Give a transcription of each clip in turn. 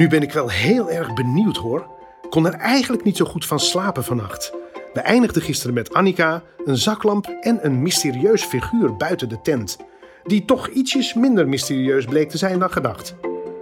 Nu ben ik wel heel erg benieuwd hoor. Kon er eigenlijk niet zo goed van slapen vannacht. We eindigden gisteren met Annika, een zaklamp en een mysterieus figuur buiten de tent. Die toch ietsjes minder mysterieus bleek te zijn dan gedacht.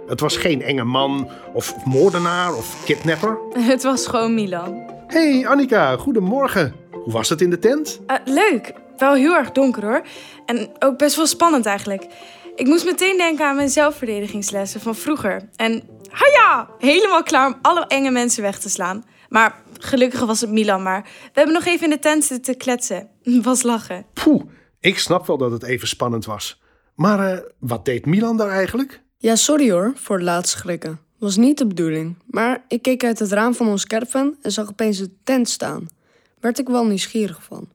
Het was geen enge man of moordenaar of kidnapper. Het was gewoon Milan. Hey Annika, goedemorgen. Hoe was het in de tent? Uh, leuk. Wel heel erg donker hoor. En ook best wel spannend eigenlijk. Ik moest meteen denken aan mijn zelfverdedigingslessen van vroeger. En haja, helemaal klaar om alle enge mensen weg te slaan. Maar gelukkig was het Milan maar. We hebben nog even in de tent zitten kletsen. Was lachen. Poeh, ik snap wel dat het even spannend was. Maar uh, wat deed Milan daar eigenlijk? Ja, sorry hoor, voor het laatste schrikken. Was niet de bedoeling. Maar ik keek uit het raam van ons caravan en zag opeens een tent staan. Werd ik wel nieuwsgierig van.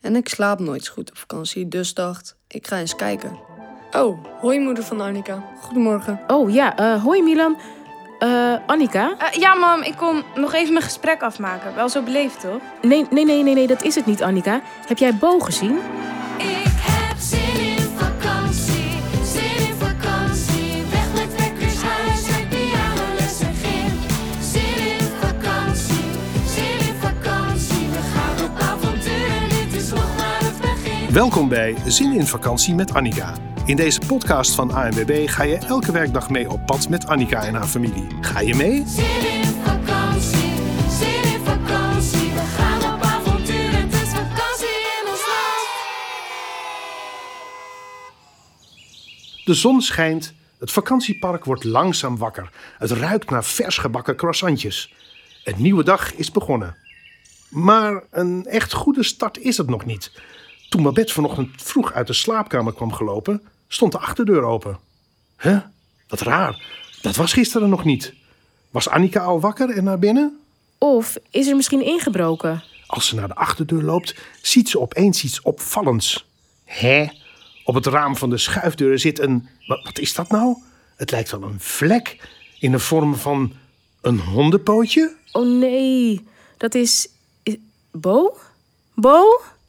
En ik slaap nooit goed op vakantie, dus dacht, ik ga eens kijken. Oh, hoi moeder van Annika. Goedemorgen. Oh ja, uh, hoi Milan. Uh, Annika? Uh, ja, mam, ik kon nog even mijn gesprek afmaken. Wel zo beleefd, toch? Nee, nee, nee, nee, nee, dat is het niet, Annika. Heb jij Bo gezien? Ik heb zin in vakantie, zin in vakantie. Weg met wekkershuis, uit pianoles en gym. Zin in vakantie, zin in vakantie. We gaan op avontuur, dit is nog maar het begin. Welkom bij Zin in Vakantie met Annika. In deze podcast van ANWB ga je elke werkdag mee op pad met Annika en haar familie. Ga je mee? Zin in vakantie, zin in vakantie. We gaan op avontuur, het is vakantie in ons land. De zon schijnt, het vakantiepark wordt langzaam wakker. Het ruikt naar vers gebakken croissantjes. Een nieuwe dag is begonnen. Maar een echt goede start is het nog niet. Toen Babette vanochtend vroeg uit de slaapkamer kwam gelopen, stond de achterdeur open. Huh? Wat raar. Dat was gisteren nog niet. Was Annika al wakker en naar binnen? Of is er misschien ingebroken? Als ze naar de achterdeur loopt, ziet ze opeens iets opvallends. Hè? Op het raam van de schuifdeur zit een. Wat, wat is dat nou? Het lijkt wel een vlek in de vorm van een hondenpootje. Oh nee, dat is. is- Bo? Bo?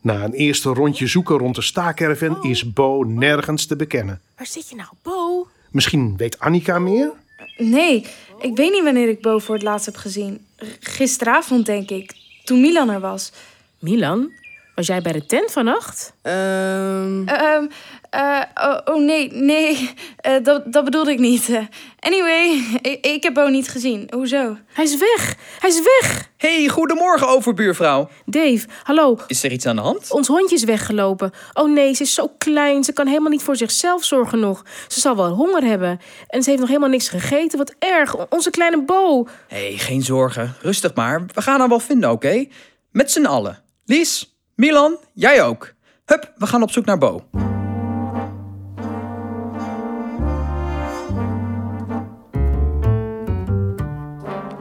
Na een eerste rondje zoeken rond de staakerven is Bo nergens te bekennen. Waar zit je nou, Bo? Misschien weet Annika meer? Nee, ik weet niet wanneer ik Bo voor het laatst heb gezien. Gisteravond, denk ik. Toen Milan er was. Milan? Was jij bij de tent vannacht? Ehm, Ehm, eh, oh, oh, nee, nee. eh, dat, dat bedoelde ik niet. Anyway, ik, ik heb Bo niet gezien. Hoezo? Hij is weg! Hij is weg! Hey, goedemorgen overbuurvrouw. Dave, hallo. Is er iets aan de hand? Ons hondje is weggelopen. Oh nee, ze is zo klein. Ze kan helemaal niet voor zichzelf zorgen nog. Ze zal wel honger hebben. En ze heeft nog helemaal niks gegeten. Wat erg. O- Onze kleine Bo. hey, geen zorgen. Rustig maar. We gaan haar wel vinden, oké? Met z'n allen. Lies, Milan, jij ook. Hup, we gaan op zoek naar Bo.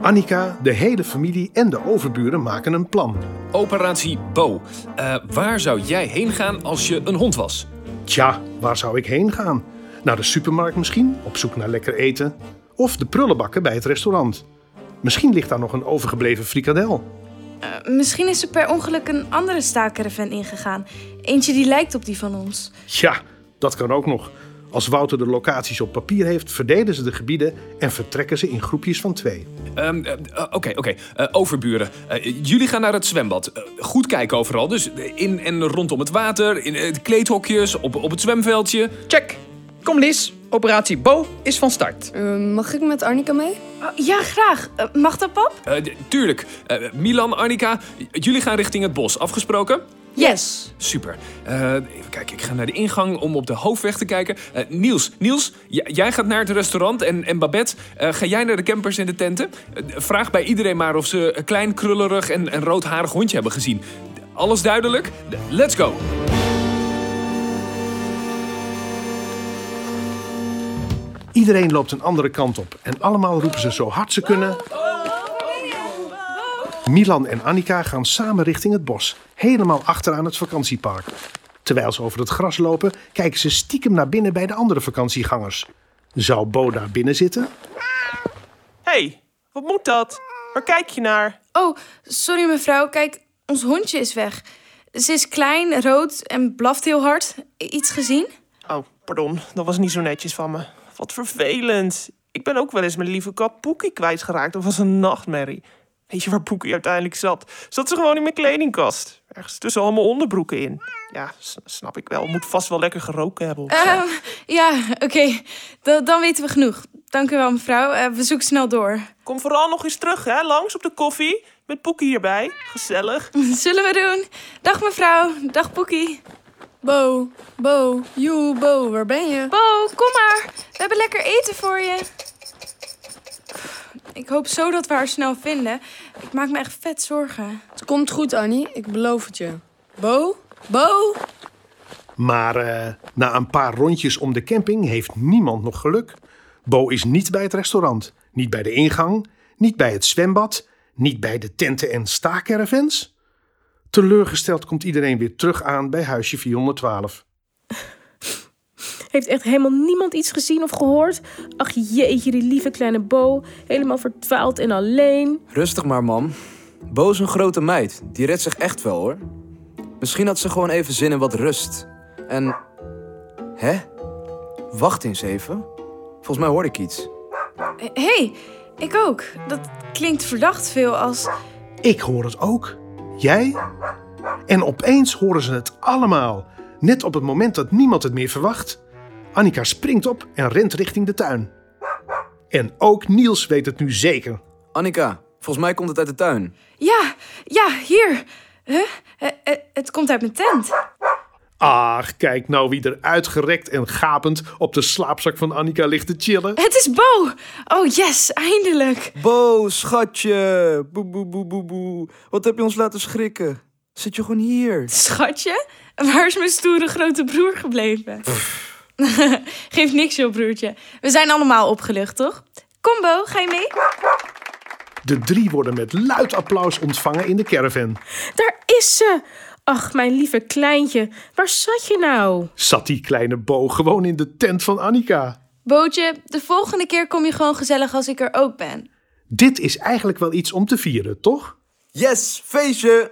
Annika, de hele familie en de overburen maken een plan. Operatie Bo. Eh, waar zou jij heen gaan als je een hond was? Tja, waar zou ik heen gaan? Naar de supermarkt misschien, op zoek naar lekker eten. Of de prullenbakken bij het restaurant. Misschien ligt daar nog een overgebleven frikadel. Eh, misschien is er per ongeluk een andere staakerven ingegaan. Eentje die lijkt op die van ons. Ja, dat kan ook nog. Als Wouter de locaties op papier heeft, verdelen ze de gebieden en vertrekken ze in groepjes van twee. Ehm, eh, eh, Oké, oké. Eh, overburen. Eh, jullie gaan naar het zwembad. Eh, goed kijken overal. Dus in en rondom het water, in eh, de kleedhokjes, op, op het zwemveldje. Check. Kom Lies, operatie Bo is van start. ehm, mag ik met Annika mee? Oh, ja, graag. Eh, mag dat, pap? Eh, tuurlijk. Eh, Milan, Annika, jullie gaan richting het bos. Afgesproken? Yes. Super. Eh, even kijken, ik ga naar de ingang om op de hoofdweg te kijken. Eh, Niels, Niels, jij gaat naar het restaurant en, en Babette, eh, ga jij naar de campers en de tenten? Eh, vraag bij iedereen maar of ze een klein krullerig en, en roodharig hondje hebben gezien. Alles duidelijk? Let's go! Iedereen loopt een andere kant op en allemaal roepen ze zo hard ze kunnen. Milan en Annika gaan samen richting het bos, helemaal achteraan het vakantiepark. Terwijl ze over het gras lopen, kijken ze stiekem naar binnen bij de andere vakantiegangers. Zou Bo daar binnen zitten? hey, wat moet dat? Waar kijk je naar? Oh, sorry mevrouw. Kijk, ons hondje is weg. Ze is klein, rood en blaft heel hard. Iets gezien? Oh, pardon, dat was niet zo netjes van me. Wat vervelend. Ik ben ook wel eens mijn lieve kat Poekie kwijtgeraakt. Dat was een nachtmerrie. Weet je waar Poekie uiteindelijk zat? Zat ze gewoon in mijn kledingkast. Ergens tussen al mijn onderbroeken in. Ja, snap ik wel. Moet vast wel lekker geroken hebben. Ehm, ja, oké. Da- dan weten we genoeg. Dank u wel, mevrouw. Eh, we zoeken snel door. Kom vooral nog eens terug, hè? Langs op de koffie. Met Poekie hierbij. Gezellig. Zullen we doen? Dag, mevrouw. Dag, Poekie. Bo, Bo, joe, Bo, waar ben je? Bo, kom maar. We hebben lekker eten voor je. Ik hoop zo dat we haar snel vinden. Ik maak me echt vet zorgen. Het komt goed, Annie. Ik beloof het je. Bo, Bo. Maar eh, na een paar rondjes om de camping heeft niemand nog geluk. Bo is niet bij het restaurant, niet bij de ingang, niet bij het zwembad, niet bij de tenten en staakervens. Teleurgesteld komt iedereen weer terug aan bij huisje 412. Heeft echt helemaal niemand iets gezien of gehoord? Ach jeetje, die lieve kleine Bo. Helemaal verdwaald en alleen. Rustig maar, mam. Bo is een grote meid. Die redt zich echt wel, hoor. Misschien had ze gewoon even zin in wat rust. En... Hè? Wacht eens even. Volgens mij hoorde ik iets. Hé, hey, ik ook. Dat klinkt verdacht veel als... Ik hoor het ook. Jij? En opeens horen ze het allemaal. Net op het moment dat niemand het meer verwacht. Annika springt op en rent richting de tuin. En ook Niels weet het nu zeker. Annika, volgens mij komt het uit de tuin. Ja, ja, hier. Huh? Eh, eh, het komt uit mijn tent. Ach, kijk nou wie er uitgerekt en gapend op de slaapzak van Annika ligt te chillen. Het is Bo. Oh, yes, eindelijk. Bo, schatje. Boe, boe, boe, boe, boe. Wat heb je ons laten schrikken? Zit je gewoon hier? Schatje, waar is mijn stoere grote broer gebleven? Geeft niks, joh, broertje. We zijn allemaal opgelucht, toch? Kom, Bo, ga je mee? De drie worden met luid applaus ontvangen in de caravan. Daar is ze. Ach, mijn lieve kleintje. Waar zat je nou? Zat die kleine Bo gewoon in de tent van Annika. Bootje, de volgende keer kom je gewoon gezellig als ik er ook ben. Dit is eigenlijk wel iets om te vieren, toch? Yes, feestje!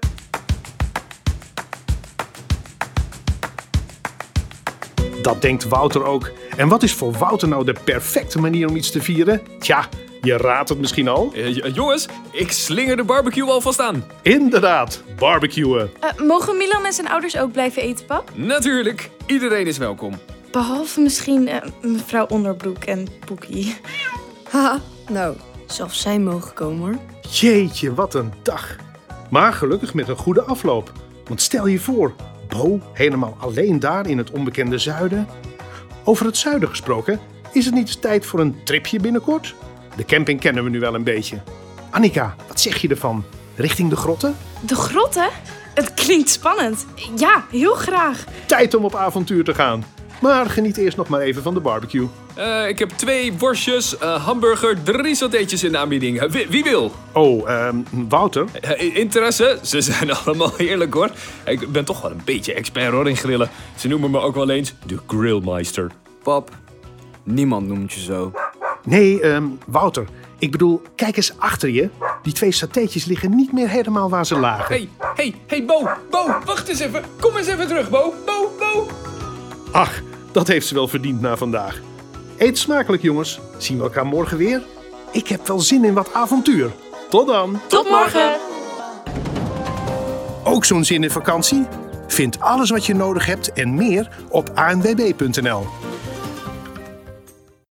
Dat denkt Wouter ook. En wat is voor Wouter nou de perfecte manier om iets te vieren? Tja, je raadt het misschien al. Eh, j- jongens, ik slinger de barbecue alvast aan. Inderdaad, barbecuen. Eh, mogen Milan en zijn ouders ook blijven eten, pap? Natuurlijk, iedereen is welkom. Behalve misschien eh, mevrouw Onderbroek en Poekie. Haha, nou, zelfs zij mogen komen hoor. Jeetje, wat een dag. Maar gelukkig met een goede afloop. Want stel je voor, Bo helemaal alleen daar in het onbekende zuiden. Over het zuiden gesproken, is het niet tijd voor een tripje binnenkort? De camping kennen we nu wel een beetje. Annika, wat zeg je ervan? Richting de grotten? De grotten? Het klinkt spannend. Ja, heel graag. Tijd om op avontuur te gaan. Maar geniet eerst nog maar even van de barbecue. Eh, ik heb twee worstjes, eh, hamburger, drie satéetjes in de aanbieding. Eh, wie, wie wil? Oh, ehm, Wouter? Interesse? Ze zijn allemaal heerlijk hoor. Ik ben toch wel een beetje expert hoor in grillen. Ze noemen me ook wel eens de grillmeister. Pap, niemand noemt je zo. Nee, ehm, Wouter. Ik bedoel, kijk eens achter je. Die twee satéetjes liggen niet meer helemaal waar ze lagen. Hey, hey, hey Bo, Bo, wacht eens even. Kom eens even terug, Bo, Bo, Bo. Ach, dat heeft ze wel verdiend na vandaag. Eet smakelijk, jongens. Zien we elkaar morgen weer? Ik heb wel zin in wat avontuur. Tot dan. Tot morgen. Ook zo'n zin in vakantie? Vind alles wat je nodig hebt en meer op anwb.nl.